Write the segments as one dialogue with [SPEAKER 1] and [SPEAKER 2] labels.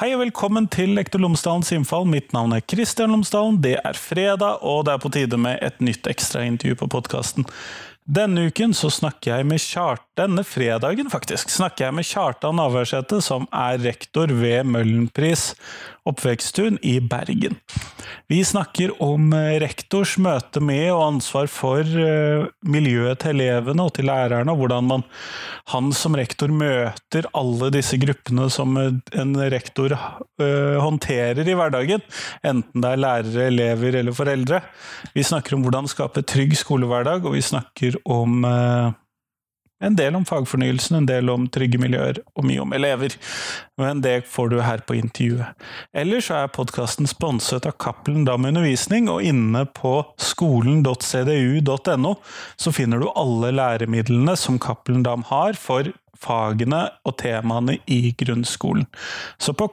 [SPEAKER 1] Hei og velkommen til Lektor Lomsdalens innfall. Mitt navn er Kristian Lomsdalen. Det er fredag, og det er på tide med et nytt ekstraintervju på podkasten. Denne uken så snakker jeg med Kjart, denne fredagen faktisk, snakker jeg med Kjartan Navarsete, som er rektor ved Møllenpris oppveksttun i Bergen. Vi snakker om eh, rektors møte med og ansvar for eh, miljøet til elevene og til lærerne, og hvordan man, han som rektor møter alle disse gruppene som eh, en rektor håndterer i hverdagen, enten det er lærere, elever eller foreldre. Vi snakker om hvordan skape trygg skolehverdag, og vi snakker om en del om fagfornyelsen, en del om trygge miljøer, og mye om elever. Men det får du her på intervjuet. Ellers er podkasten sponset av Cappelen Dam Undervisning, og inne på skolen.cdu.no så finner du alle læremidlene som Cappelen Dam har for fagene og temaene i grunnskolen. Så på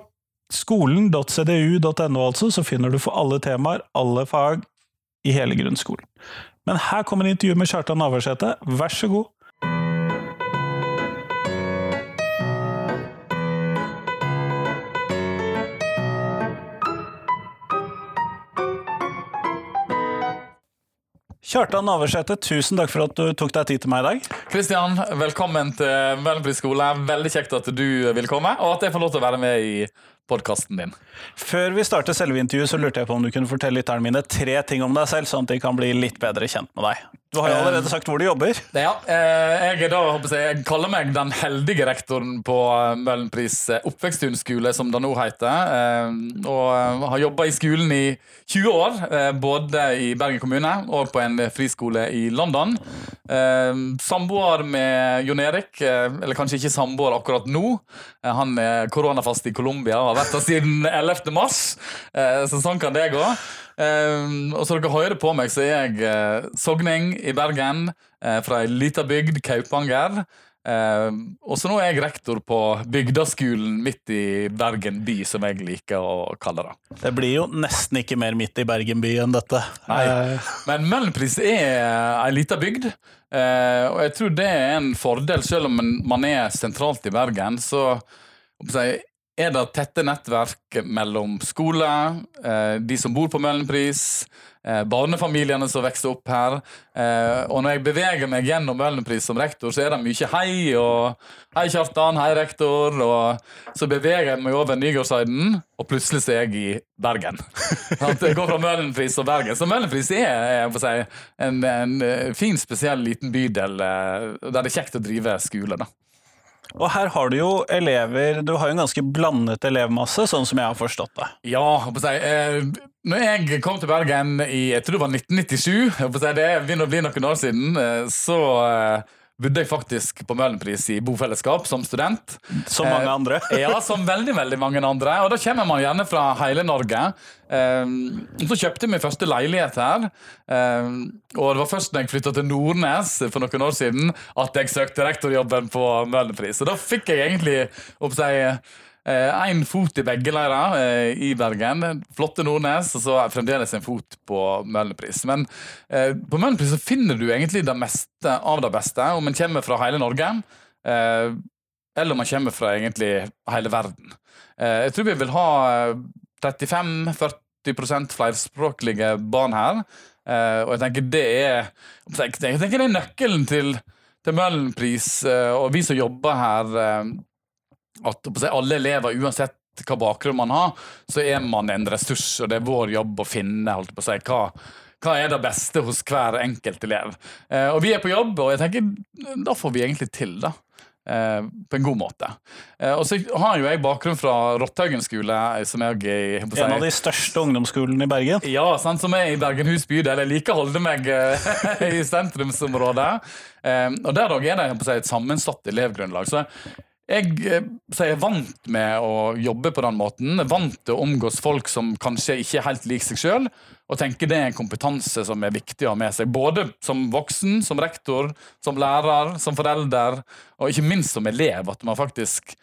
[SPEAKER 1] skolen.cdu.no altså, så finner du for alle temaer, alle fag, i hele grunnskolen. Men her kommer intervjuet med Kjartan Navarsete, vær så god! Kjartan Navarsete, tusen takk for at du tok deg tid til meg i dag.
[SPEAKER 2] Kristian, velkommen til Møhlenpris skole. Veldig kjekt at du vil komme, og at jeg får lov til å være med i podkasten din.
[SPEAKER 1] Før vi starter selve intervjuet, så lurte jeg på om du kunne fortelle lytterne mine tre ting om deg selv, sånn at de kan bli litt bedre kjent med deg. Du har jo allerede sagt hvor du jobber.
[SPEAKER 2] Ja, eh, jeg, da, jeg, kaller meg den heldige rektoren på eh, Møhlenpris eh, oppveksttun skole, som det nå heter. Og har jobba i skolen i 20 år, både i Bergen kommune og på en friskole i London. Samboer med Jon Erik, eller kanskje ikke samboer akkurat nå. Han er koronafast i Colombia og har vært der siden 11. mars, så sånn kan det gå. Um, og så dere hører på meg, så er jeg uh, sogning i Bergen, uh, fra ei lita bygd, Kaupanger. Uh, og så nå er jeg rektor på bygdaskolen midt i Bergen by, som jeg liker å kalle det.
[SPEAKER 1] Det blir jo nesten ikke mer midt i Bergen by enn dette.
[SPEAKER 2] Nei, Men Møhlenpris er ei lita bygd, og jeg tror det er en fordel, selv om man er sentralt i Bergen. så er det tette nettverk mellom skole, eh, de som bor på Møhlenpris, eh, barnefamiliene som vokser opp her. Eh, og når jeg beveger meg gjennom Møhlenpris som rektor, så er det mye hei og 'Hei, Kjartan. Hei, rektor.' Og så beveger jeg meg over Nygårdshøyden, og plutselig så er jeg i Bergen. jeg går fra Møhlenpris og Bergen. Så Møhlenpris er si, en, en, fin, spesiell liten bydel der det er kjekt å drive skole. da.
[SPEAKER 1] Og her har du jo elever Du har jo en ganske blandet elevmasse, sånn som jeg har forstått det.
[SPEAKER 2] Ja, på si, eh, når jeg kom til Bergen i jeg tror det var 1997, jeg si, det begynner å bli noen år siden, eh, så eh, bodde jeg faktisk på Møhlenpris i bofellesskap som student.
[SPEAKER 1] Som mange andre.
[SPEAKER 2] Eh, ja, som veldig veldig mange andre. Og da kommer man gjerne fra hele Norge. Eh, så kjøpte jeg min første leilighet her. Eh, og det var først da jeg flytta til Nordnes for noen år siden at jeg søkte rektorjobben på Møhlenpris. Og da fikk jeg egentlig opp seg Én eh, fot i begge leirer eh, i Bergen. Flotte Nordnes, og så fremdeles en fot på Møhlenpris. Men eh, på Møhlenpris finner du egentlig det meste av det beste, om en kommer fra hele Norge. eller om man kommer fra egentlig hele verden. jeg tror vi vil ha 35-40% flerspråklige barn her. og jeg tenker det er Jeg tenker det er nøkkelen til, til Møhlenpris, og vi som jobber her at alle elever, uansett hva bakgrunn man har, så er man en ressurs, og det er vår jobb å finne holdt på å si, hva, hva er det beste hos hver enkelt elev. Eh, og vi er på jobb, og jeg tenker da får vi egentlig til, da. Eh, på en god måte. Eh, og så har jo jeg bakgrunn fra Rotthaugen skole. Som jeg,
[SPEAKER 1] jeg si, en av de største ungdomsskolene i Bergen?
[SPEAKER 2] Ja, sant, som er i Bergenhus bydel. Jeg liker å holde meg eh, i sentrumsområdet. Eh, og der er det si, et sammensatt elevgrunnlag. Så jeg, så jeg er vant med å jobbe på den måten. Vant til å omgås folk som kanskje ikke er helt lik seg sjøl. Og tenker det er en kompetanse som er viktig å ha med seg. Både som voksen, som rektor, som lærer, som forelder, og ikke minst som elev. At man faktisk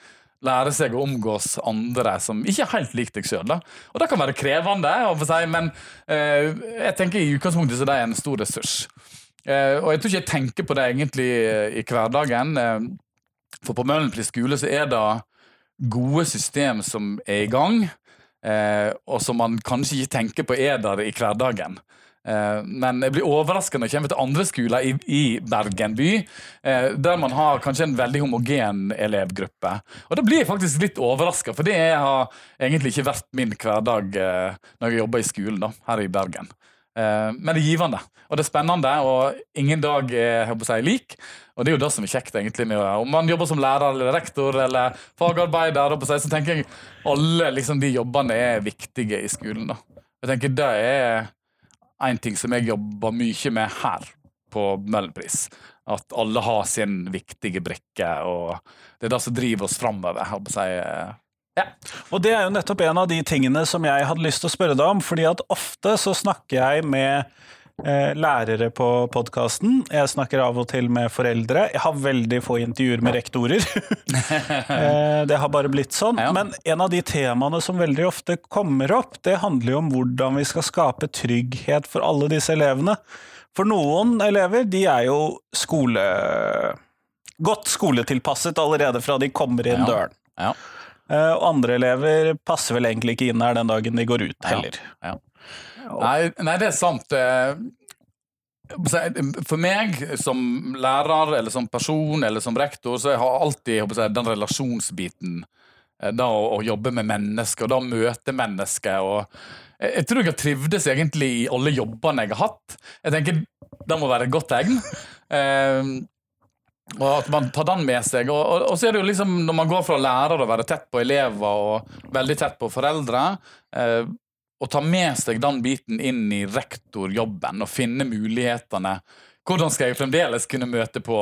[SPEAKER 2] lærer seg å omgås andre som ikke er helt lik deg sjøl. Og det kan være krevende, men eh, jeg tenker i utgangspunktet så det er en stor ressurs. Eh, og jeg tror ikke jeg tenker på det egentlig i hverdagen. For på Møhlenpris skole så er det gode system som er i gang, eh, og som man kanskje ikke tenker på er der i hverdagen. Eh, men jeg blir overraska når jeg kommer til andre skoler i, i Bergen by, eh, der man har kanskje en veldig homogen elevgruppe. Og da blir jeg faktisk litt overraska, for det har egentlig ikke vært min hverdag eh, når jeg jobber i skolen da, her i Bergen. Eh, men det er givende, og det er spennende, og ingen dag er si, lik. Og det er jo det som er kjekt, egentlig. Om man jobber som lærer eller rektor eller fagarbeider, så tenker jeg alle liksom, de jobbene er viktige i skolen. da. Jeg tenker Det er en ting som jeg jobber mye med her på Møhlenpris. At alle har sin viktige brikke, og det er det som driver oss framover. Si. Ja.
[SPEAKER 1] Og det er jo nettopp en av de tingene som jeg hadde lyst til å spørre deg om, fordi at ofte så snakker jeg med eh, lærere på podkasten. Jeg snakker av og til med foreldre. Jeg har veldig få intervjuer med rektorer. eh, det har bare blitt sånn. Ja. Men en av de temaene som veldig ofte kommer opp, det handler jo om hvordan vi skal skape trygghet for alle disse elevene. For noen elever, de er jo skole... Godt skoletilpasset allerede fra de kommer inn døren. Ja. Eh, og andre elever passer vel egentlig ikke inn her den dagen de går ut, heller. Ja,
[SPEAKER 2] ja. Nei, nei, det er sant. Eh, for meg som lærer eller som person eller som rektor, så jeg har alltid den relasjonsbiten. Eh, da å, jobbe med mennesker, og da møte mennesker. og jeg tror jeg har trivdes egentlig i alle jobbene jeg har hatt. Jeg tenker Det må være et godt tegn. Og at man tar den med seg. Og, og, og, så er det jo liksom når man går fra lærer å være tett på elever og veldig tett på foreldre, eh, å ta med seg den biten inn i rektorjobben og finne mulighetene. Hvordan skal jeg fremdeles kunne møte på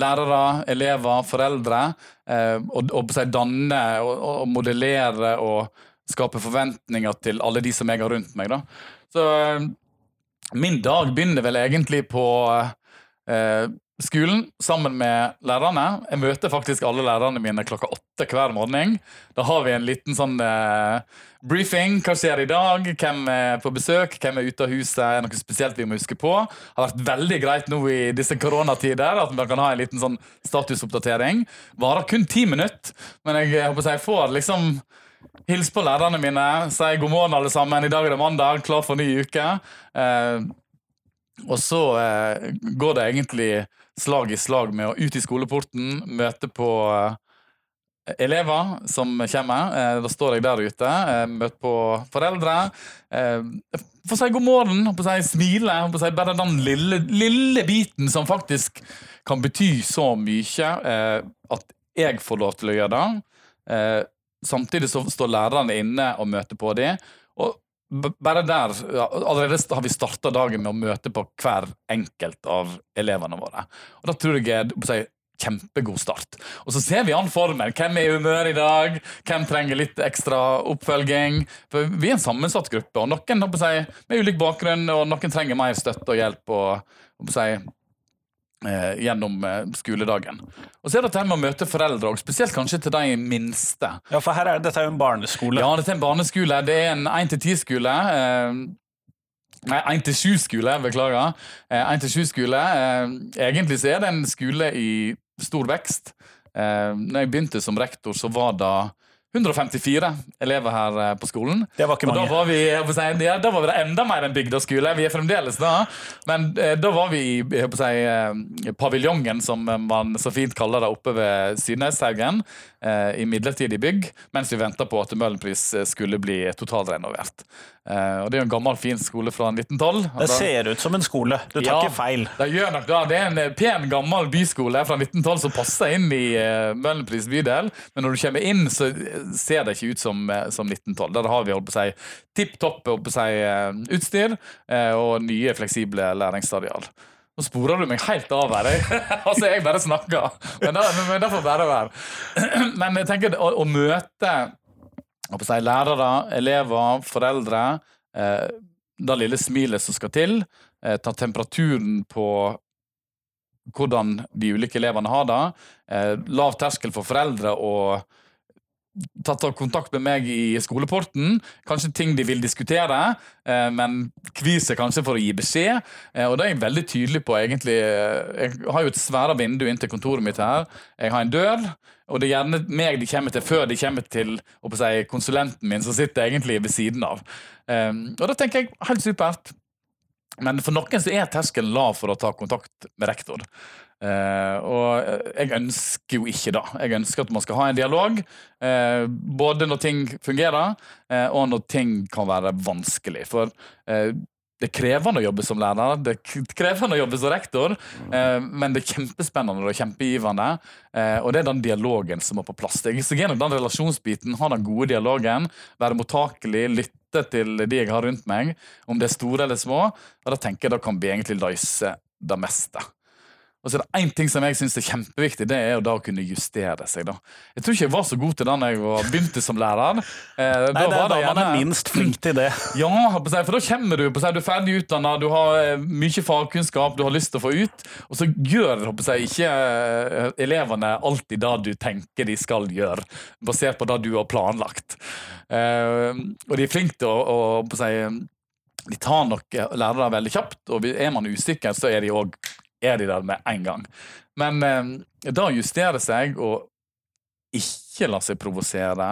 [SPEAKER 2] lærere, elever, foreldre? Eh, og, og danne og, og, modellere og skape forventninger til alle de som jeg har rundt meg. Da. Så eh, min dag begynner vel egentlig på eh, skolen sammen med lærerne. Jeg møter faktisk alle lærerne mine klokka åtte hver morgen. Da har vi en liten sånn eh, briefing. Hva skjer i dag? Hvem er på besøk? Hvem er ute av huset? Er noe spesielt vi må huske på? Det har vært veldig greit nå i disse koronatider at man kan ha en liten sånn statusoppdatering. Varer kun ti minutter, men jeg, jeg håper jeg får liksom Hils på lærerne mine, si god morgen, alle sammen. I dag er det mandag, klar for ny uke. Eh, og så eh, går det egentlig slag i slag med å ut i skoleporten, møte på eh, elever som kommer. Eh, da står jeg der ute, eh, møter på foreldre. Får si god morgen, si smile. Si bare den lille, lille, biten som faktisk kan bety så mye at jeg får lov til å gjøre det. Samtidig så står lærerne inne og møter på dem. Og bare der Allerede har vi starta dagen med å møte på hver enkelt av elevene våre. Og Da tror jeg det er kjempegod start. Og så ser vi an formen. Hvem er i humør i dag? Hvem trenger litt ekstra oppfølging? For Vi er en sammensatt gruppe, og noen med ulik bakgrunn, og noen trenger mer støtte og hjelp. og si, eh, gjennom eh, skoledagen. Og så er det dette med å møte foreldre, og spesielt kanskje til de minste.
[SPEAKER 1] Ja, for her er, Dette er jo en barneskole.
[SPEAKER 2] Ja, dette er en barneskole. Det er en 1-10-skole. Eh, nei, 1-7-skole, beklager. 1-7-skole. Eh, eh, egentlig så er det en skole i stor vekst. Når jeg begynte som rektor, så var det 154 elever her eh, på skolen.
[SPEAKER 1] Det var ikke mange.
[SPEAKER 2] Og da var vi, ja, da var vi enda mer enn bygdaskole. Vi er fremdeles da. Men eh, da var vi i si, eh, paviljongen, som man så fint kaller det, oppe ved Sydneshaugen. Eh, I midlertidig bygg, mens vi venta på at Møhlenpris skulle bli totalrenovert. Uh, og Det er jo en gammel, fin skole fra 1912.
[SPEAKER 1] Det ser ut som en skole. Du tar ja, ikke feil.
[SPEAKER 2] Det gjør nok da. Det er en eh, pen, gammel byskole fra 1912 som passer inn i uh, Møhlenpris bydel. Men når du kommer inn, så ser det ikke ut som, uh, som 1912. Der har vi holdt på å si tipp topp si, utstyr og nye, fleksible læringsstadial. Nå sporer du meg helt av her. altså, jeg bare snakker. Men det, men det får bare være. men jeg tenker å, å møte si, lærere, elever, foreldre. Eh, det lille smilet som skal til. Eh, ta temperaturen på hvordan de ulike elevene har det. Eh, lav terskel for foreldre å tatt kontakt med meg i skoleporten. Kanskje ting de vil diskutere, eh, men kvier seg kanskje for å gi beskjed. Eh, og det er jeg veldig tydelig på, egentlig. Jeg har jo et svære vindu inn til kontoret mitt her. Jeg har en dør. Og det er gjerne meg de kommer til før de kommer til si, konsulenten min, som sitter egentlig ved siden av. og da tenker jeg helt supert. Men for noen så er terskelen lav for å ta kontakt med rektor. Uh, og jeg ønsker jo ikke det. Jeg ønsker at man skal ha en dialog. Uh, både når ting fungerer, uh, og når ting kan være vanskelig. For det er krevende å jobbe som lærer, det er krevende å jobbe som rektor, men det er kjempespennende og kjempegivende. og det er den dialogen som må på plass. Jeg så gjennom den relasjonsbiten, ha den gode dialogen, være mottakelig, lytte til de jeg har rundt meg, om det er store eller små. Og da tenker jeg da kan vi egentlig løse det meste. Og så er det én ting som jeg syns er kjempeviktig, det er jo da å kunne justere seg. da. Jeg tror ikke jeg var så god til det da jeg begynte som lærer.
[SPEAKER 1] Eh, Nei, det er da man er minst flink til det.
[SPEAKER 2] Ja, for da kommer du du er ferdig utdanna, du har eh, mye fagkunnskap du har lyst til å få ut, og så gjør jeg, ikke eh, elevene alltid det du tenker de skal gjøre, basert på det du har planlagt. Eh, og de er flinke til å, å, på seg, de tar nok lærere veldig kjapt, og er man usikker, så er de òg er de der med en gang. Men eh, da justere seg og ikke la seg provosere,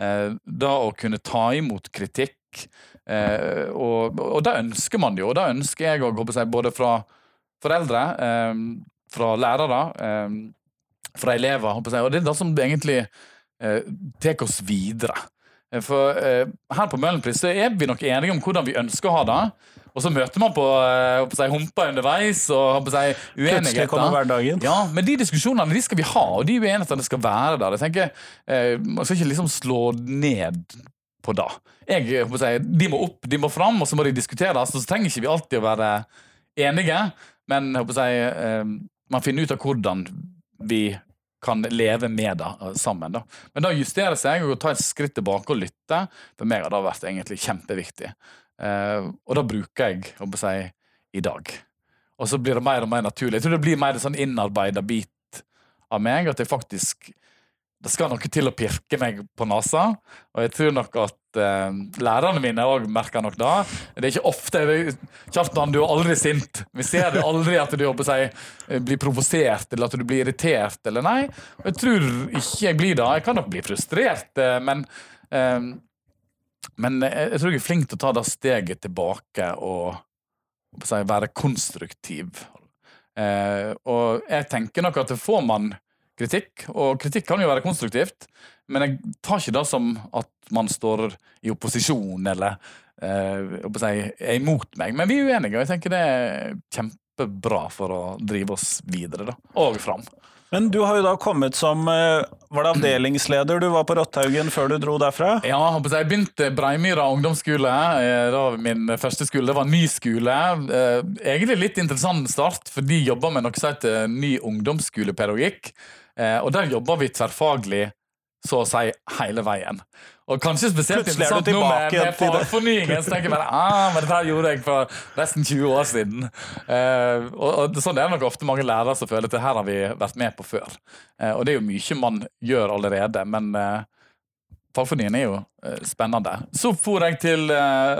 [SPEAKER 2] eh, da å kunne ta imot kritikk eh, og, og det ønsker man jo, og det ønsker jeg òg, både fra foreldre, eh, fra lærere, eh, fra elever. Og det er det som egentlig eh, tar oss videre. For her på Møhlenpris er vi nok enige om hvordan vi ønsker å ha det. Og så møter man på uh, seg, humper underveis og på seg, uenigheter.
[SPEAKER 1] kommer hverdagen.
[SPEAKER 2] Ja, men de diskusjonene de skal vi ha, og de uenighetene skal være der. Jeg tenker, uh, Man skal ikke liksom slå ned på det. Jeg, seg, de må opp, de må fram, og så må de diskuteres. Og så trenger ikke vi alltid å være enige, men seg, man finner ut av hvordan vi kan leve med det sammen. Da. Men da justere seg og ta et skritt tilbake og lytte, for meg har det vært egentlig kjempeviktig. Uh, og da bruker jeg å si, i dag. Og så blir det mer og mer naturlig. Jeg tror det blir mer en sånn innarbeida bit av meg. At jeg faktisk Det skal noe til å pirke meg på nesa. Og jeg tror nok at eh, lærerne mine òg merker nok det. Det er ikke ofte Kjartan, du er aldri sint. Vi ser det aldri at du si, blir provosert eller at du blir irritert. eller nei. Jeg tror ikke jeg blir det. Jeg kan nok bli frustrert, uh, men men jeg, tror jeg er flink til å ta det steget tilbake og, si, være konstruktiv. Eh, og jeg tenker nok at det får man kritikk, og kritikk kan jo være konstruktivt, men jeg tar ikke det som at man står i opposisjon eller eh, si, er imot meg. Men vi er uenige, og jeg tenker det er kjempebra for å drive oss videre da, og fram.
[SPEAKER 1] Men du har jo da kommet som eh, Var det avdelingsleder du var på Rotthaugen før du dro derfra?
[SPEAKER 2] Ja, jeg begynte Breimyra ungdomsskole. Eh, det var min første skole. Det var en ny skole. Eh, egentlig litt interessant start, for de jobba med noe som heter ny ungdomsskolepedagogikk. Og der jobba vi tverrfaglig så å si hele veien. Og kanskje spesielt interessant nå med, med fagfornyingen. Så tenker jeg bare ah, men dette gjorde jeg for nesten 20 år siden. Uh, og, og, Sånn er det nok ofte mange lærere som føler at det her har vi vært med på før. Uh, og det er jo mye man gjør allerede, men uh, fagfornyingen er jo spennende. Så for jeg til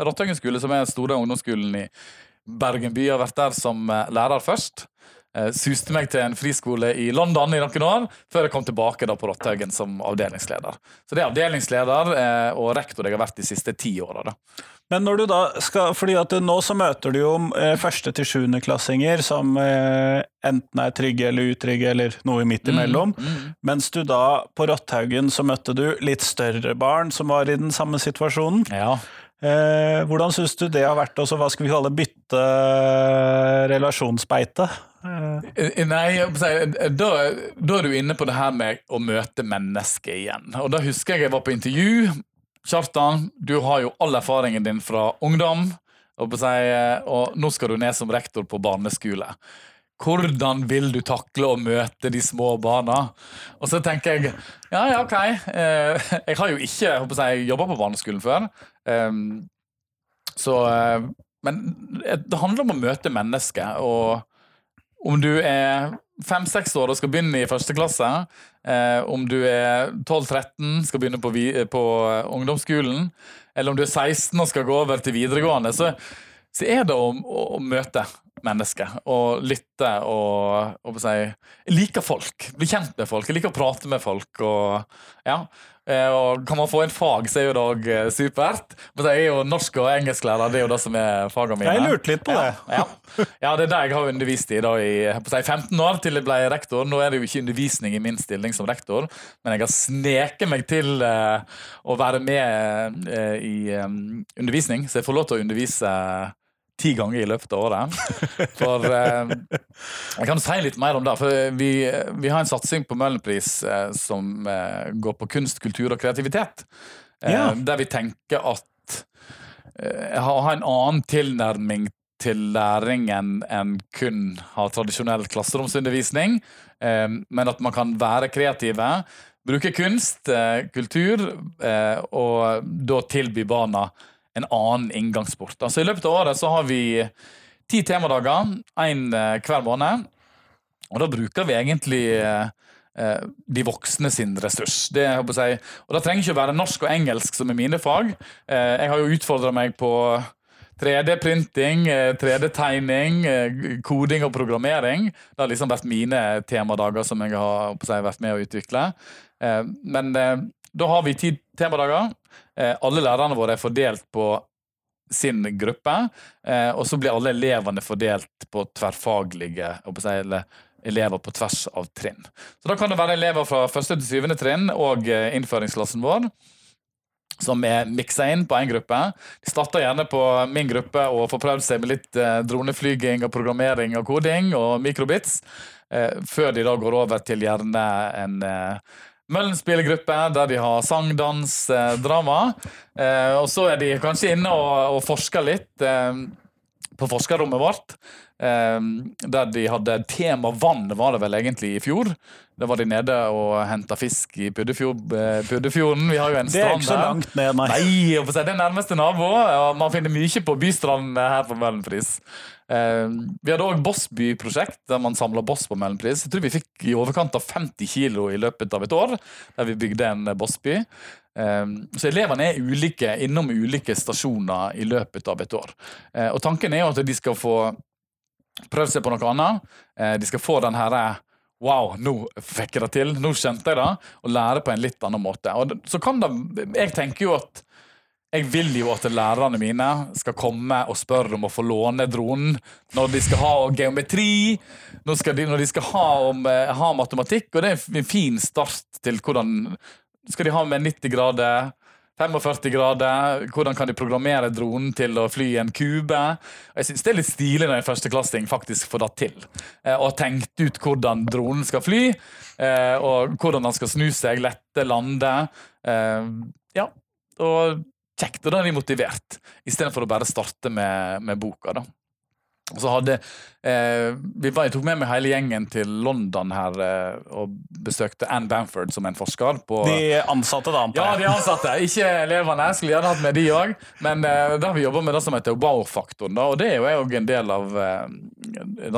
[SPEAKER 2] Rottøyen skole, som er store ungdomsskolen i Bergen by. Jeg har vært der som lærer først. Uh, suste meg til en friskole i London i noen år, før jeg kom tilbake da på Rotthaugen som avdelingsleder. Så det er avdelingsleder uh, og rektor jeg har vært de siste ti åra.
[SPEAKER 1] Men når du da skal, fordi at nå så møter du jo uh, første til sjuendeklassinger som enten er trygge eller utrygge, eller noe midt mm, imellom. Mm, mm. Mens du da på Rotthaugen så møtte du litt større barn som var i den samme situasjonen.
[SPEAKER 2] Ja.
[SPEAKER 1] Eh, hvordan syns du det har vært, også, hva skal vi kalle bytte relasjonsbeite?
[SPEAKER 2] Eh, nei, da, da, er du inne på det her med å møte mennesket igjen. Og da husker jeg jeg var på intervju. Kjartan, du har jo all erfaringen din fra ungdom, og, nå skal du ned som rektor på barneskole. Hvordan vil du takle å møte de små barna? Og så tenker jeg ja, ja, ok. Eh, jeg har jo ikke håper jeg, jobba på barneskolen før. Ehm, så eh, Men det handler om å møte mennesket. og om du er fem-seks år og skal begynne i første klasse, eh, om du er 12-13 skal begynne på, vi, på ungdomsskolen, eller om du er 16 og skal gå over til videregående, så, så er det å, å møte mennesker og lytte og, og si, Jeg liker folk. Bli kjent med folk. Jeg liker å prate med folk. Og, ja. Eh, og kan man få en fag, så er jo det òg eh, supert. Men jeg er jo norsk- og engelsklærer, det er jo det som er fagene mine.
[SPEAKER 1] Jeg lurte litt på det.
[SPEAKER 2] Ja, ja. ja det er det jeg har undervist i da, i si, 15 år til jeg ble rektor. Nå er det jo ikke undervisning i min stilling som rektor, men jeg har sneket meg til uh, å være med uh, i um, undervisning, så jeg får lov til å undervise ti ganger i løpet av året. For eh, Jeg kan si litt mer om det. for Vi, vi har en satsing på Møhlenpris eh, som eh, går på kunst, kultur og kreativitet. Eh,
[SPEAKER 1] Ja.
[SPEAKER 2] Der vi tenker at eh, å ha en annen tilnærming til læringen enn kun ha tradisjonell klasseromsundervisning, eh, men at man kan være kreative. Bruke kunst, eh, kultur, og da tilby barna en annen inngangsport. Altså I løpet av året så har vi ti temadager, én hver måned. Og da bruker vi egentlig eh, eh, de voksne sin ressurs. Det, jeg og Det trenger ikke å være norsk og engelsk som er mine fag. Eh, jeg har jo utfordra meg på 3D-printing, 3D-tegning, koding og programmering. Det har liksom vært mine temadager som jeg har si, vært med å utvikle. Eh, Men eh, da har vi ti temadager. Eh, Alle lærerne våre er fordelt på sin gruppe, eh, og så blir alle elevene fordelt på tverrfaglige eller elever på tvers av trinn. Så Da kan det være elever fra første til syvende trinn og eh, innføringsklassen vår som er miksa inn på én gruppe. De starter gjerne på min gruppe og får prøvd seg med litt droneflyging og programmering og koding og mikrobits, før de da går over til gjerne en eh, Møllenspillgruppe der de har sang, dans, eh, drama. Eh, og så er de kanskje inne og, og forsker litt eh, på forskerrommet vårt. Eh, der de hadde tema vann, var det vel egentlig i fjor. Da var de nede og henta fisk i Puddefjord, eh, Puddefjorden. Vi har jo en strand der.
[SPEAKER 1] Det er ikke så langt ned, nei.
[SPEAKER 2] Nei, det er nærmeste nabo. og Man finner mye på bystranden her på Møhlenpris. Eh, vi hadde òg Bossby-prosjekt, der man samla boss på Møhlenpris. Jeg tror vi fikk i overkant av 50 kilo i løpet av et år, der vi bygde en bossby. Eh, så elevene er ulike, innom ulike stasjoner i løpet av et år. Eh, og tanken er jo at de skal få prøvd seg på noe annet. Eh, de skal få den herre Wow, nå fikk jeg det til. Nå skjønte jeg det. Og lære på en litt annen måte. Og så kan det, Jeg tenker jo at jeg vil jo at lærerne mine skal komme og spørre om å få låne dronen når de skal ha geometri, når, de, når de skal ha, om, eh, ha matematikk. Og det er en fin start til hvordan Skal de ha med 90 grader? 45 grader. Hvordan kan de programmere dronen til å fly i en kube? Jeg synes Det er litt stilig når en førsteklassing faktisk får det til. Eh, Og tenkt ut hvordan dronen skal fly, eh, og hvordan den skal snu seg, lette, lande. Eh, Ja, og kjekt. Og da er de motivert, istedenfor å bare starte med, med boka. da. Hadde eh, vi var, Jeg tok med meg hele gjengen til London her eh, og besøkte Anne Bamford som en forsker. på...
[SPEAKER 1] De ansatte, da,
[SPEAKER 2] Ja, de ansatte. Ikke elevene. Skulle gjerne hatt med de òg. Men eh, har vi jobba med det som heter wow-faktoren. Og det er jo òg en del av eh,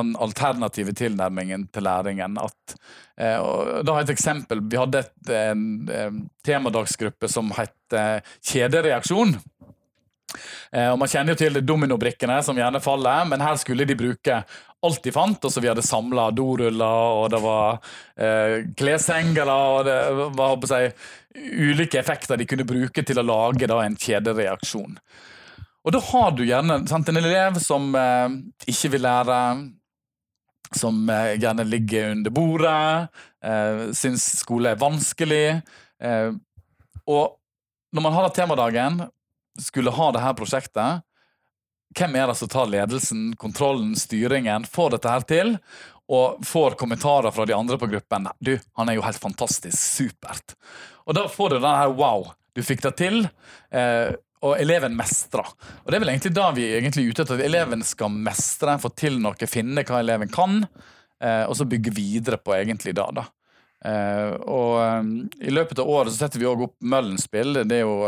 [SPEAKER 2] den alternative tilnærmingen til læringen. At, eh, da har jeg et eksempel. Vi hadde et, en, en temadagsgruppe som het eh, Kjedereaksjon. Eh, og Man kjenner jo til dominobrikkene som gjerne faller, men her skulle de bruke alt de fant. og så Vi hadde samla doruller, og det var eh, kleshengere og det var jeg, ulike effekter de kunne bruke til å lage da, en kjedereaksjon. Og da har du gjerne sant, en elev som eh, ikke vil lære, som eh, gjerne ligger under bordet, eh, syns skole er vanskelig. Eh, og når man har hatt temadagen, skulle ha det her prosjektet, hvem er det som tar ledelsen, kontrollen, styringen, får dette her til? Og får kommentarer fra de andre på gruppen. Du, han er jo helt fantastisk. Supert. Og da får du den her wow, du fikk det til. Eh, og eleven mestrer. Og det er vel egentlig da vi er ute etter at eleven skal mestre, få til noe, finne hva eleven kan, eh, og så bygge videre på egentlig da. da. Eh, og eh, i løpet av året så setter vi òg opp Møllenspill. Det er jo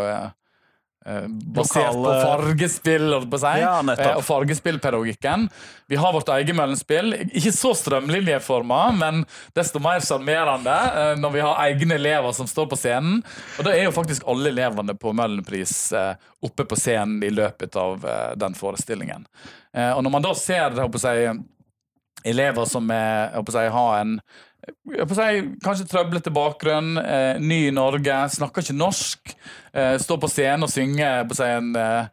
[SPEAKER 2] eh, basert
[SPEAKER 1] Lokale...
[SPEAKER 2] på fargespill holdt på å si,
[SPEAKER 1] Ja,
[SPEAKER 2] eh, og fargespillpedagogikken. Vi har vårt eget Møllenspill. Ikke så strømlinjeforma, men desto mer sjarmerende eh, når vi har egne elever som står på scenen. Og da er jo faktisk alle elevene på Møllenpris eh, oppe på scenen i løpet av eh, den forestillingen. Eh, og når man da ser holdt på å si, elever som er, holdt på å si, har en si, kanskje trøblete bakgrunn, eh, ny i Norge, snakker ikke norsk, eh, står på scenen og synger på si, en eh,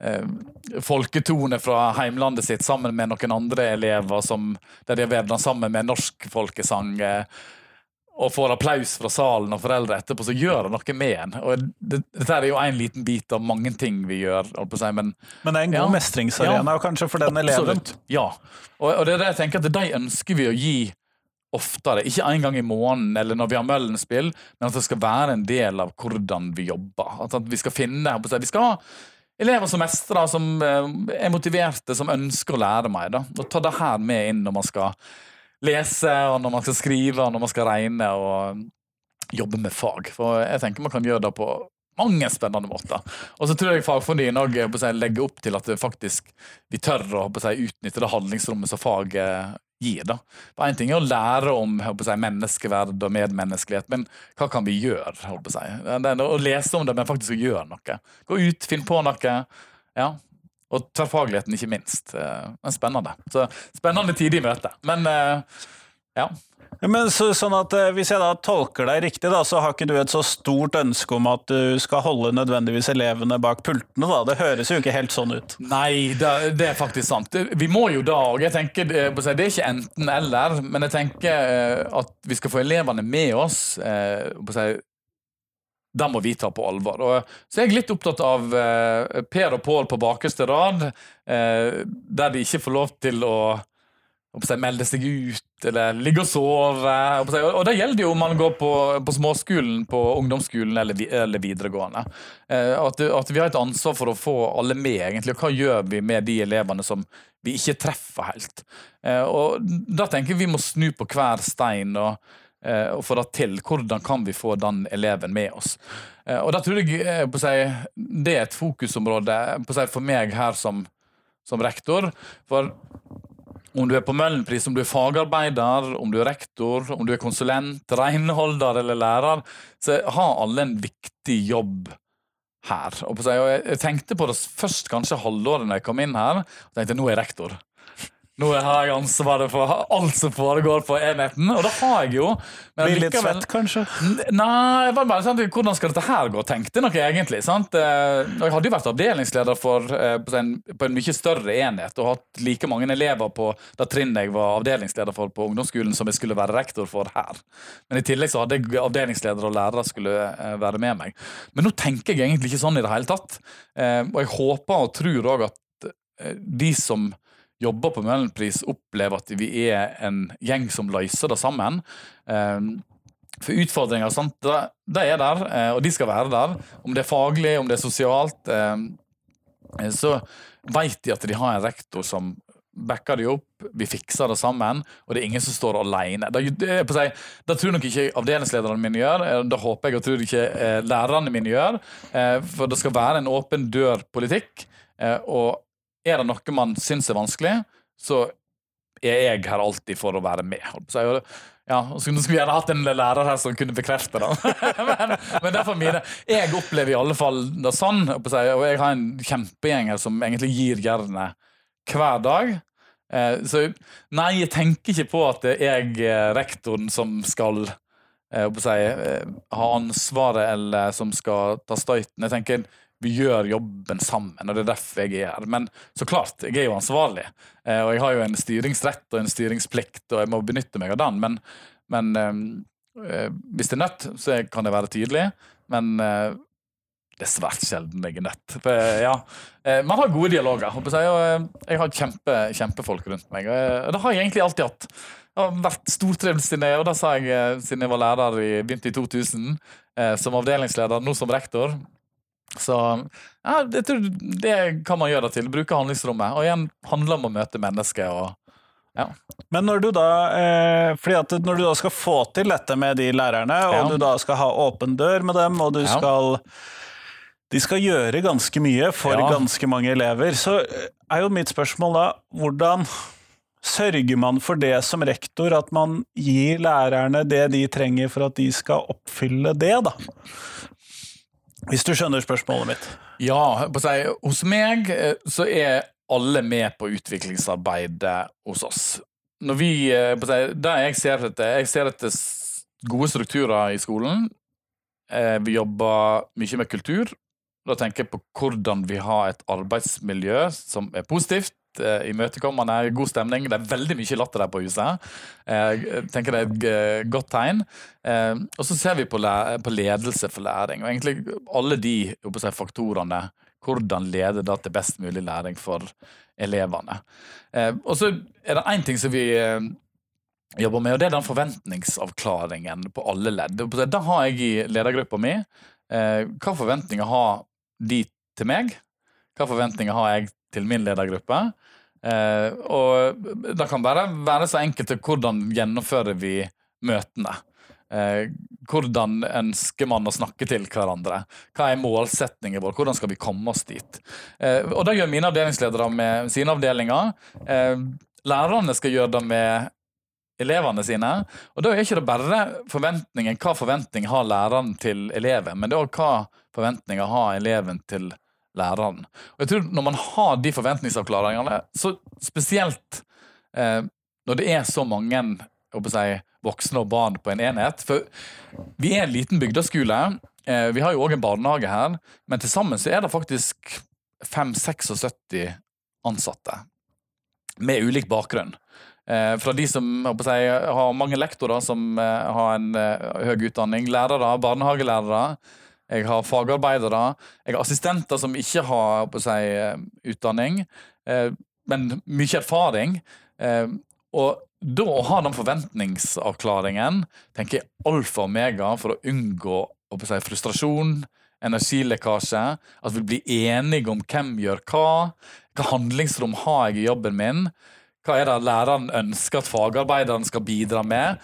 [SPEAKER 2] eh, folketone fra heimlandet sitt sammen med noen andre elever som, der de har vært sammen med norsk folkesang. Eh, og får applaus fra salen og foreldre etterpå, så gjør det noe med en. Og det, dette er jo en liten bit av mange ting vi gjør, si, men
[SPEAKER 1] Men det er en god
[SPEAKER 2] Ja.
[SPEAKER 1] mestringsarena
[SPEAKER 2] Ja.
[SPEAKER 1] kanskje for den eleven.
[SPEAKER 2] Ja. Og, og det er det jeg tenker at de ønsker vi å gi oftere. Ikke en gang i måneden eller når vi har Møllenspill, men at det skal være en del av hvordan vi jobber. At, vi skal finne Vi skal ha elever som mestrer, som eh, er motiverte, som ønsker å lære mer. Da. Og ta det her med inn når man skal lese, og når man skal skrive, og når man skal regne og jobbe med fag. For jeg tenker man kan gjøre det på mange spennende måter. Og så tror jeg fagfornyen òg legger opp til at det faktisk vi tør å å utnytte det handlingsrommet som faget gir. da. For Én ting er å lære om jeg, si, menneskeverd og medmenneskelighet, men hva kan vi gjøre? håper jeg? Det er å lese om det, men faktisk å gjøre noe. Gå ut, finn på noe. ja. Og tverrfagligheten, ikke minst. Eh, Men spennende. Så Spennende tid i møte. Men eh, ja.
[SPEAKER 1] Men så, sånn at eh, Hvis jeg da tolker deg riktig, da, så har ikke du et så stort ønske om at du skal holde nødvendigvis elevene bak pultene? da. Det høres jo ikke helt sånn ut.
[SPEAKER 2] Nei, det, det er faktisk sant. Vi må jo da, tenker, eh, Det er ikke enten-eller, men jeg tenker eh, at vi skal få elevene med oss. det må vi ta på alvor. Og så er jeg litt opptatt av Per og Pål på bakerste rad, der de ikke får lov til å melde seg ut eller ligge og sove. Og det gjelder jo om man går på, på småskolen, på ungdomsskolen eller, eller videregående. Eh, At, at vi har et ansvar for å få alle med, egentlig. Og hva gjør vi med de elevene som vi ikke treffer helt? Eh, Og da tenker jeg vi må snu på hver stein. og eh, og få det til. Hvordan kan vi få den eleven med oss? Og da tror jeg på å si, det er et fokusområde på å si, for meg her som, som rektor. For om du er på Møllenpris, om du er fagarbeider, om du er rektor, om du er konsulent, renholder eller lærer, så har alle en viktig jobb her. Og jeg tenkte på det først kanskje halvåret når jeg kom inn her. og tenkte nå er jeg rektor. Nå har jeg ansvaret for alt som foregår på enheten, og det har jeg jo. Men
[SPEAKER 1] Blir litt svett, kanskje?
[SPEAKER 2] Nei, var bare sant? hvordan skal dette her gå, tenkte jeg egentlig. sant? Eh, Jeg hadde jo vært avdelingsleder for, eh, på, en, på en mye større enhet og hatt like mange elever på det trinnet jeg var avdelingsleder for på ungdomsskolen som jeg skulle være rektor for her. Men i tillegg så hadde jeg avdelingsledere og lærere skulle eh, være med meg. Men nå tenker jeg egentlig ikke sånn i det hele tatt. Og jeg håper og tror òg at de som jobber på Møllenpris, opplever at vi er en gjeng som løser det sammen. Eh, for utfordringer det, det er der, eh, og de skal være der. Om det er faglig, om det er sosialt, eh, eh, så vet de at de har en rektor som backer de opp, vi fikser det sammen, og det er ingen som står alene. Det, det, si, det tror nok ikke avdelingslederne mine gjør, eh, det håper jeg og tror ikke lærerne mine gjør, for det skal være en åpen dør-politikk, og er det noe man syns er vanskelig, så er jeg her alltid for å være med. Så det- Ja, skulle gjerne hatt en lærer her som kunne bekrefte det. men, men derfor mine, jeg opplever i alle fall det sånn, og jeg har en kjempegjeng her som egentlig gir jernet hver dag. Eh, Så nei, jeg tenker ikke på at det er jeg, eh, rektoren, som skal si, eh, ha ansvaret, eller som skal ta støyten. Jeg tenker vi gjør jobben sammen, og det er derfor jeg er her. Men så klart, jeg er jo ansvarlig. Eh, Og jeg har jo en styringsrett og en styringsplikt, og jeg må benytte meg av den. Men, men eh, hvis det er nødt, så kan jeg være tydelig. Men eh, det er svært sjelden jeg er nødt. For, ja, man har gode dialoger. jeg, og jeg har kjempe, kjempefolk rundt meg. Og det har jeg egentlig alltid hatt. Det har vært stortrivd siden jeg, og det sa jeg siden jeg var lærer i, begynte i 2000, eh, som avdelingsleder, nå som rektor. Så ja, jeg tror det kan man gjøre det til. Bruke handlingsrommet. Og igjen handler om å møte mennesker. og
[SPEAKER 1] Men når du da eh, når du da skal få til dette med de lærerne, og
[SPEAKER 2] Ja.
[SPEAKER 1] du da skal ha åpen dør med dem, og du
[SPEAKER 2] Ja.
[SPEAKER 1] skal de skal gjøre ganske mye for
[SPEAKER 2] Ja.
[SPEAKER 1] ganske mange elever. Så er jo mitt spørsmål da, hvordan sørger man for det som rektor, at man gir lærerne det de trenger for at de skal oppfylle det, da? Hvis du skjønner spørsmålet mitt.
[SPEAKER 2] Ja, på å hos meg eh, så er alle med på utviklingsarbeidet hos oss. Når vi, eh, på å det jeg ser etter, jeg ser etter gode strukturer i skolen. Eh, Vi jobber mye med kultur. Da tenker jeg på hvordan vi har et arbeidsmiljø som er positivt, eh, imøtekommende, god stemning. Det er veldig mye latter der på huset. Eh, Jeg tenker det er et eh, godt tegn. Eh, Og så ser vi på, på ledelse for læring. Og egentlig alle de si, faktorene. Hvordan leder det til best mulig læring for elevene. Eh, Og så er det én ting som vi eh, jobber med, og det er den forventningsavklaringen på alle ledd. Det har jeg i ledergruppa mi. Eh, Hva forventninger har de til meg? Hva forventninger har jeg til min ledergruppe? Eh, og det kan bare være så enkelt til hvordan gjennomfører vi møtene. Eh, hvordan ønsker man å snakke til hverandre? Hva er målsetningen vår? Hvordan skal vi komme oss dit? Eh, og det gjør mine avdelingsledere med sine avdelinger. Eh, lærerne skal gjøre det med elevene sine. Og da er ikke det bare forventningen, hva forventning har læreren til eleven, men det er også hva forventninger har eleven til læreren. Og jeg tror Når man har de forventningsavklaringene, så spesielt eh, når det er så mange å si, voksne og barn på en enhet For vi er en liten bygdeskole. Eh, vi har jo òg en barnehage her, men til sammen så er det faktisk 5-76 ansatte med ulik bakgrunn. Eh, fra de som å si, har mange lektorer som eh, har en eh, høy utdanning, lærere, barnehagelærere. Jeg har fagarbeidere. Jeg har assistenter som ikke har på si, eh, utdanning, eh, men mye erfaring. Eh, og da å ha den forventningsavklaringen tenker jeg alfa og omega for å unngå å si, frustrasjon, energilekkasje. At vi blir enige om hvem gjør hva. Hva handlingsrom har jeg i jobben min? Hva er det læreren ønsker at fagarbeideren skal bidra med?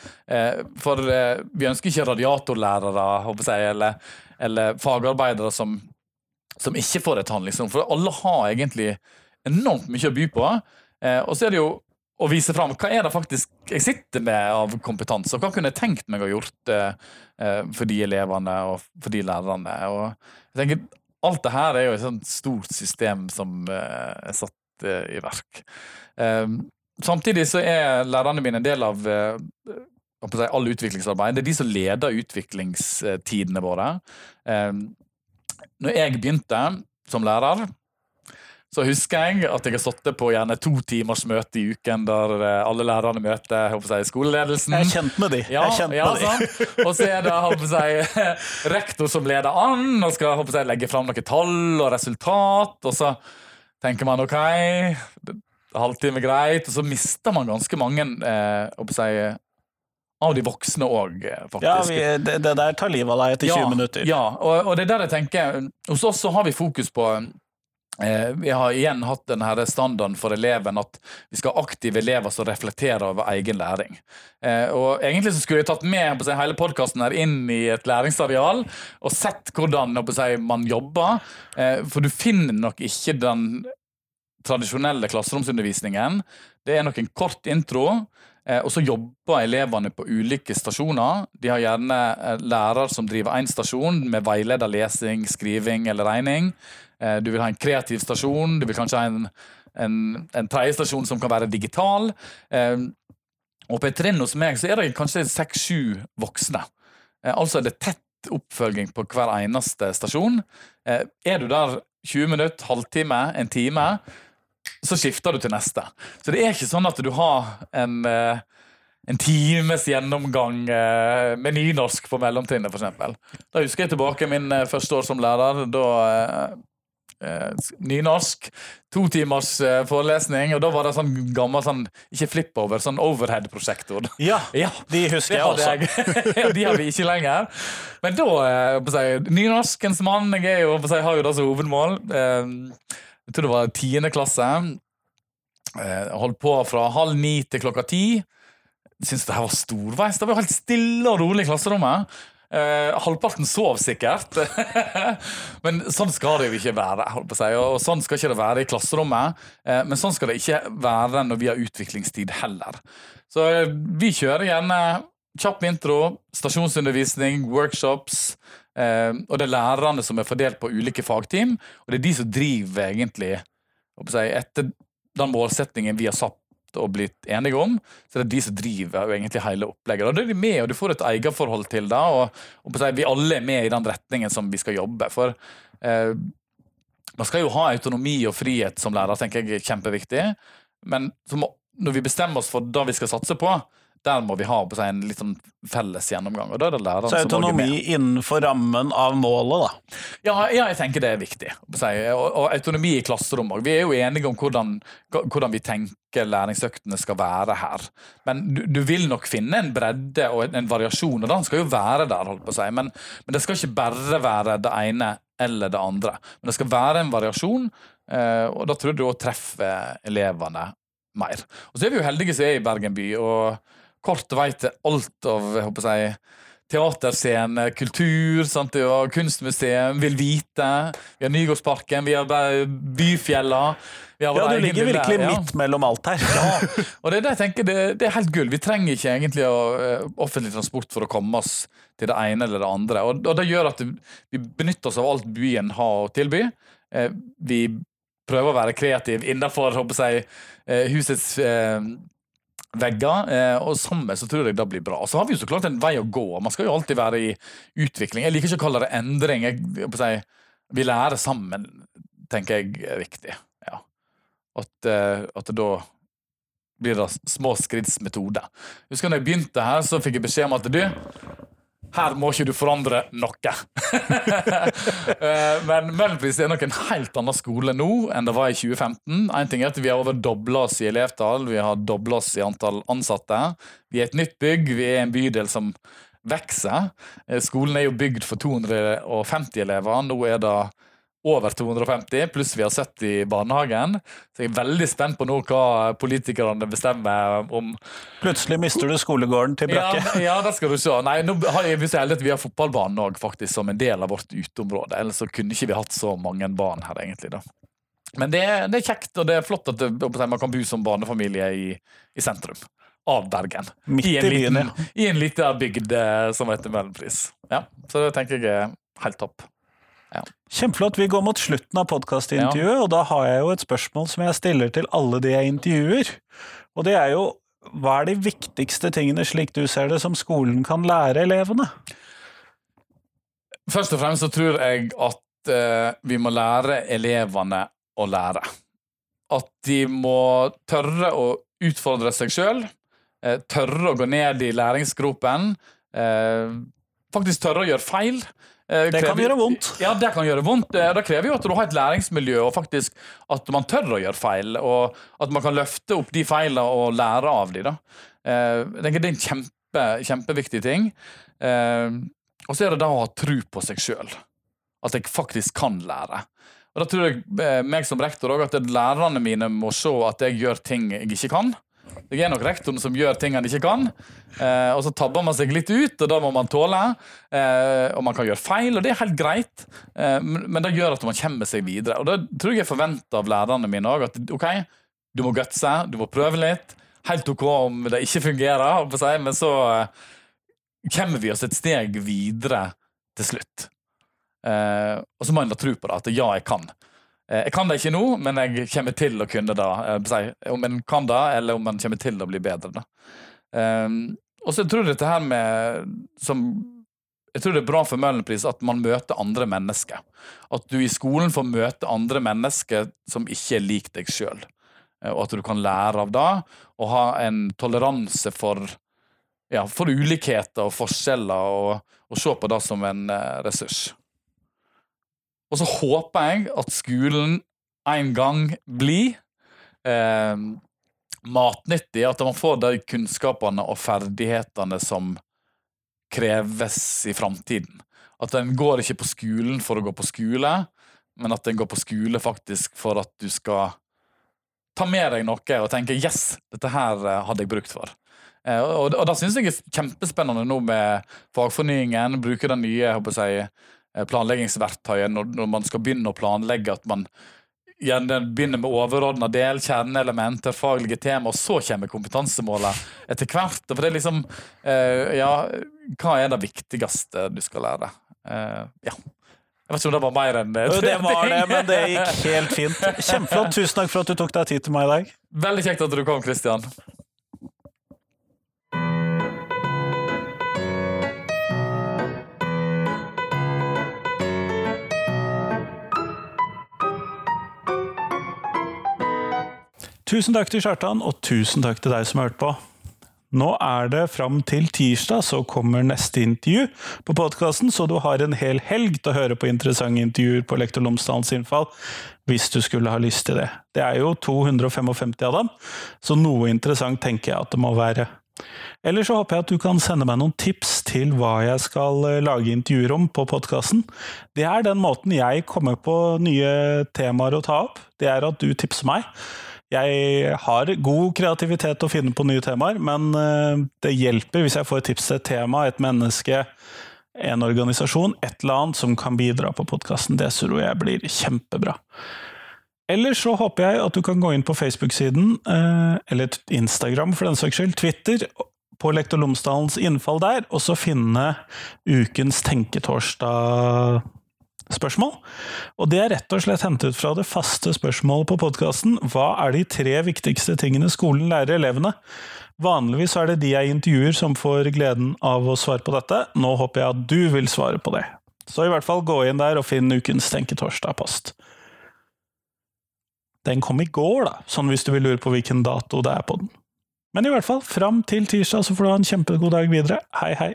[SPEAKER 2] For vi ønsker ikke radiatorlærere håper jeg, eller, eller fagarbeidere som, som ikke får et handlingsrom. For alle har egentlig enormt mye å by på. Eh, Og så er det jo å vise fram hva er det faktisk jeg sitter med av kompetanse, og hva kunne jeg tenkt meg å gjort eh, eh, for de elevene og for de lærerne. Og jeg tenker, alt det her er jo et sånt stort system som eh, er satt eh, i verk. Eh, samtidig så er lærerne mine en del av all utviklingsarbeid. Det er de som leder utviklingstidene våre. Eh, når jeg begynte som lærer, så husker jeg at jeg har sittet på gjerne to timers møte i uken der eh, alle lærerne møter jeg håper si, skoleledelsen.
[SPEAKER 1] Jeg er kjent med de.
[SPEAKER 2] Ja,
[SPEAKER 1] jeg kjent
[SPEAKER 2] ja,
[SPEAKER 1] med de.
[SPEAKER 2] Og så er det håper jeg, rektor som leder an og skal håper jeg, legge fram noen tall og resultat. Og så tenker man OK, halvtime greit. Og så mister man ganske mange eh, jeg, av de voksne òg, faktisk.
[SPEAKER 1] Ja, vi, det, det der tar livet av deg etter 20 minutter.
[SPEAKER 2] Ja, og, og det er der jeg tenker Hos oss så har vi fokus på eh, Vi har igjen hatt denne her standarden for eleven at vi skal ha aktive elever som reflekterer over egen læring. Eh, og Egentlig så skulle jeg tatt med på seg, hele podkasten inn i et læringsareal og sett hvordan på å man jobber. Eh, for du finner nok ikke den tradisjonelle klasseromsundervisningen. Det er nok en kort intro. Eh, og så jobber elevene på ulike stasjoner. De har gjerne eh, lærer som driver én stasjon med veileder lesing, skriving eller regning. Eh, du vil ha en kreativ stasjon, du vil kanskje ha en, en, en tredje stasjon som kan være digital. Og på et trinn hos meg så er det kanskje seks-sju voksne. Altså er det tett oppfølging på hver eneste stasjon. Er du der 20 minutter, halvtime, en time, så skifter du til neste. Så det er ikke sånn at du har en, eh, en times gjennomgang eh, med nynorsk på mellomtrinnet, f.eks. Da husker jeg tilbake min eh, første år som lærer. Da Nynorsk. To timers forelesning, og da var det sånn gammel sånn, ikke flip-over, sånn overhead-prosjektor.
[SPEAKER 1] Ja,
[SPEAKER 2] Ja,
[SPEAKER 1] de husker jeg også.
[SPEAKER 2] jeg. ja, de har vi ikke lenger. Men da Nynorskens mann. Jeg jo, har jo det som hovedmål. Jeg tror det var tiende klasse. Eh, Holdt på fra halv ni til klokka ti. Syns det her var storveis. Det var helt stille og rolig i klasserommet. Eh, halvparten sov sikkert. men sånn skal det jo ikke være. holdt på å si. Og sånn skal ikke det være i klasserommet. Eh, men sånn skal det ikke være når vi har utviklingstid heller. Så eh, vi kjører gjerne kjapp intro, stasjonsundervisning, workshops. Eh, og det er lærerne som er fordelt på ulike fagteam, og det er de som driver egentlig etter den målsettingen vi har satt og blitt enige om, så det er de som driver egentlig hele opplegget. Og da er de med, og du får et eierforhold til det, og, og vi alle er med i den retningen som vi skal jobbe. For eh, man skal jo ha autonomi og frihet som lærer, tenker jeg er kjempeviktig. Men må, når vi bestemmer oss for det vi skal satse på, der må vi ha på seg en litt sånn felles gjennomgang. og da er det læreren
[SPEAKER 1] Så autonomi innenfor rammen av målet, da?
[SPEAKER 2] Ja, ja, jeg tenker det er viktig. Og, og autonomi i klasserommet. Vi er jo enige om hvordan, hvordan vi tenker læringsøktene skal være her. Men du, du, vil nok finne en bredde og en, en, variasjon, og den skal jo være der. holdt på å si. Men, men, det skal ikke bare være det ene eller det andre. Men det skal være en variasjon, eh, og da tror jeg du òg treffer elevene mer. Og så er vi jo heldige som er i Bergen by. og kort vei til alt av jeg håper jeg, teaterscene, kultur, sant? og kunstmuseum, Vil Vite. Vi har Nygårdsparken, vi har Byfjella.
[SPEAKER 1] Vi har ja, du ligger virkelig der, ja. midt mellom alt her.
[SPEAKER 2] ja, og det er det jeg tenker, det, det, er helt gull. Vi trenger ikke egentlig å, uh, offentlig transport for å komme oss til det ene eller det andre. Og, og det gjør at vi benytter oss av alt byen har å tilby. Uh, vi prøver å være kreative innenfor jeg, uh, husets vegger. Eh, og sammen så tror jeg det blir bra. Og så har vi jo så klart en vei å gå. Man skal jo alltid være i utvikling. Jeg liker ikke å kalle det endring. Jeg, si, vi lærer sammen, tenker jeg er viktig. Ja. At, eh, at da blir det små skritts metode. Husker når jeg begynte her, så fikk jeg beskjed om at du her må ikke du forandre noe. Eh, men Melvis er nok en helt annen skole nå enn det var i 2015. En ting er at Vi har over dobla oss i elevtall, vi har dobla oss i antall ansatte. Vi er et nytt bygg, vi er en bydel som vokser. Eh, skolen er jo bygd for 250 elever. Nå er det over 250, pluss vi har sett i barnehagen. Så jeg er veldig spent på nå hva politikerne bestemmer om
[SPEAKER 1] Plutselig mister du skolegården til brakke.
[SPEAKER 2] Ja, ja det skal du se. Nei, nå har jeg så heldig at vi har fotballbanen òg, faktisk, som en del av vårt uteområde. Ellers så kunne ikke vi hatt så mange barn her, egentlig. da. Men det, det er kjekt, og det er flott at det, man kan bo som barnefamilie i, i sentrum av Bergen.
[SPEAKER 1] Midt i,
[SPEAKER 2] en ja. I en liten bygd eh, som heter Mellompris. Ja, så det tenker jeg er helt topp.
[SPEAKER 1] Ja. Kjempeflott. Vi går mot slutten av podkastintervjuet, ja. og da har jeg jo et spørsmål som jeg stiller til alle de jeg intervjuer. Og det er jo hva er de viktigste tingene, slik du ser det, som skolen kan lære elevene?
[SPEAKER 2] Først og fremst så tror jeg at uh, vi må lære elevene å lære. At de må tørre å utfordre seg sjøl. Uh, eh, tørre å gå ned i læringsgropen. Uh, faktisk tørre å gjøre feil.
[SPEAKER 1] Eh, det kan gjøre vondt.
[SPEAKER 2] Ja, det kan gjøre vondt. Eh, det krever jo at du har et læringsmiljø, og faktisk at man tør å gjøre feil. Og at man kan løfte opp de feilene og lære av dem. Da. Eh, jeg tenker Det er en kjempe, kjempeviktig ting. Og så er det da å ha tro på seg sjøl. At jeg faktisk kan lære. Og Da tror jeg meg som rektor òg at lærerne mine må se at jeg gjør ting jeg ikke kan. Det er nok rektoren som gjør ting han ikke kan. Eh, og så tabber man seg litt ut, og da må man tåle. Eh, og man kan gjøre feil, og det er helt greit, eh, men det gjør at man kommer seg videre. Og det tror jeg jeg forventer av lærerne mine òg. At ok, du må gutse, du må prøve litt. Helt ok om det ikke fungerer, men så eh, kommer vi oss et steg videre til slutt. Eh, og så må en da tro på det, at ja, jeg kan. Eh, jeg kan det ikke nå, men jeg kommer til å kunne det. Eh, om en kan det, eller om en kommer til å bli bedre. Da. og så tror jeg dette her med som, Jeg tror det er bra for Møhlenpris at man møter andre mennesker. At du i skolen får møte andre mennesker som ikke er lik deg sjøl. Og at du kan lære av det, og ha en toleranse for, ja, for ulikheter og forskjeller, og, og se på det som en ressurs. Og så håper jeg at skolen en gang blir eh, matnyttig. At man får de kunnskapene og ferdighetene som kreves i framtiden. At en går ikke på skolen for å gå på skole, men at en går på skole faktisk for at du skal ta med deg noe og tenke 'yes, dette her eh, hadde jeg brukt for'. Eh, og, og da syns jeg er kjempespennende nå med fagfornyingen. Bruke den nye jeg håper jeg, planleggingsverktøyet når, når man skal begynne å planlegge. At man gjerne begynner med overordna del, kjerneelementer, faglige tema, og så kommer kompetansemålet etter hvert. For det er liksom eh, Ja, hva er det viktigste du skal lære? Eh, ja. Jeg vet ikke om det var mer enn det.
[SPEAKER 1] Det var det, men det gikk helt fint. Kjempeflott. Tusen takk for at du tok deg tid til meg i dag.
[SPEAKER 2] Veldig kjekt at du kom, Kristian.
[SPEAKER 1] Tusen takk til Kjartan, og tusen takk til deg som har hørt på. Nå er det fram til tirsdag så kommer neste intervju på podkasten, så du har en hel helg til å høre på interessante intervjuer på Lektor Lomsdalens innfall, hvis du skulle ha lyst til det. Det er jo 255 av dem, så noe interessant tenker jeg at det må være. Eller så håper jeg at du kan sende meg noen tips til hva jeg skal eh, lage intervjuer om på podkasten. Det er den måten jeg kommer på nye temaer å ta opp. Det er at du tipser meg. Jeg har god kreativitet til å finne på nye temaer, men eh, det hjelper hvis jeg får tips til et tema, et menneske, en organisasjon, et eller annet som kan bidra på podkasten. Det tror jeg blir kjempebra. Eller så håper jeg at du kan gå inn på Facebook-siden, eh, eller Instagram for den saks skyld, Twitter, på Lektor Lomsdalens innfall der, og så finne ukens Tenketorsdag spørsmål. Og det er rett og slett hentet fra det faste spørsmålet på podkasten Hva er de tre viktigste tingene skolen lærer elevene? Vanligvis er det de jeg intervjuer som får gleden av å svare på dette. Nå håper jeg at du vil svare på det. Så i hvert fall gå inn der og finn ukens Tenketorsdag-post. Den kom i går, da, sånn hvis du vil lure på hvilken dato det er på den. Men i hvert fall, fram til tirsdag så får du ha en kjempegod dag videre. Hei, hei!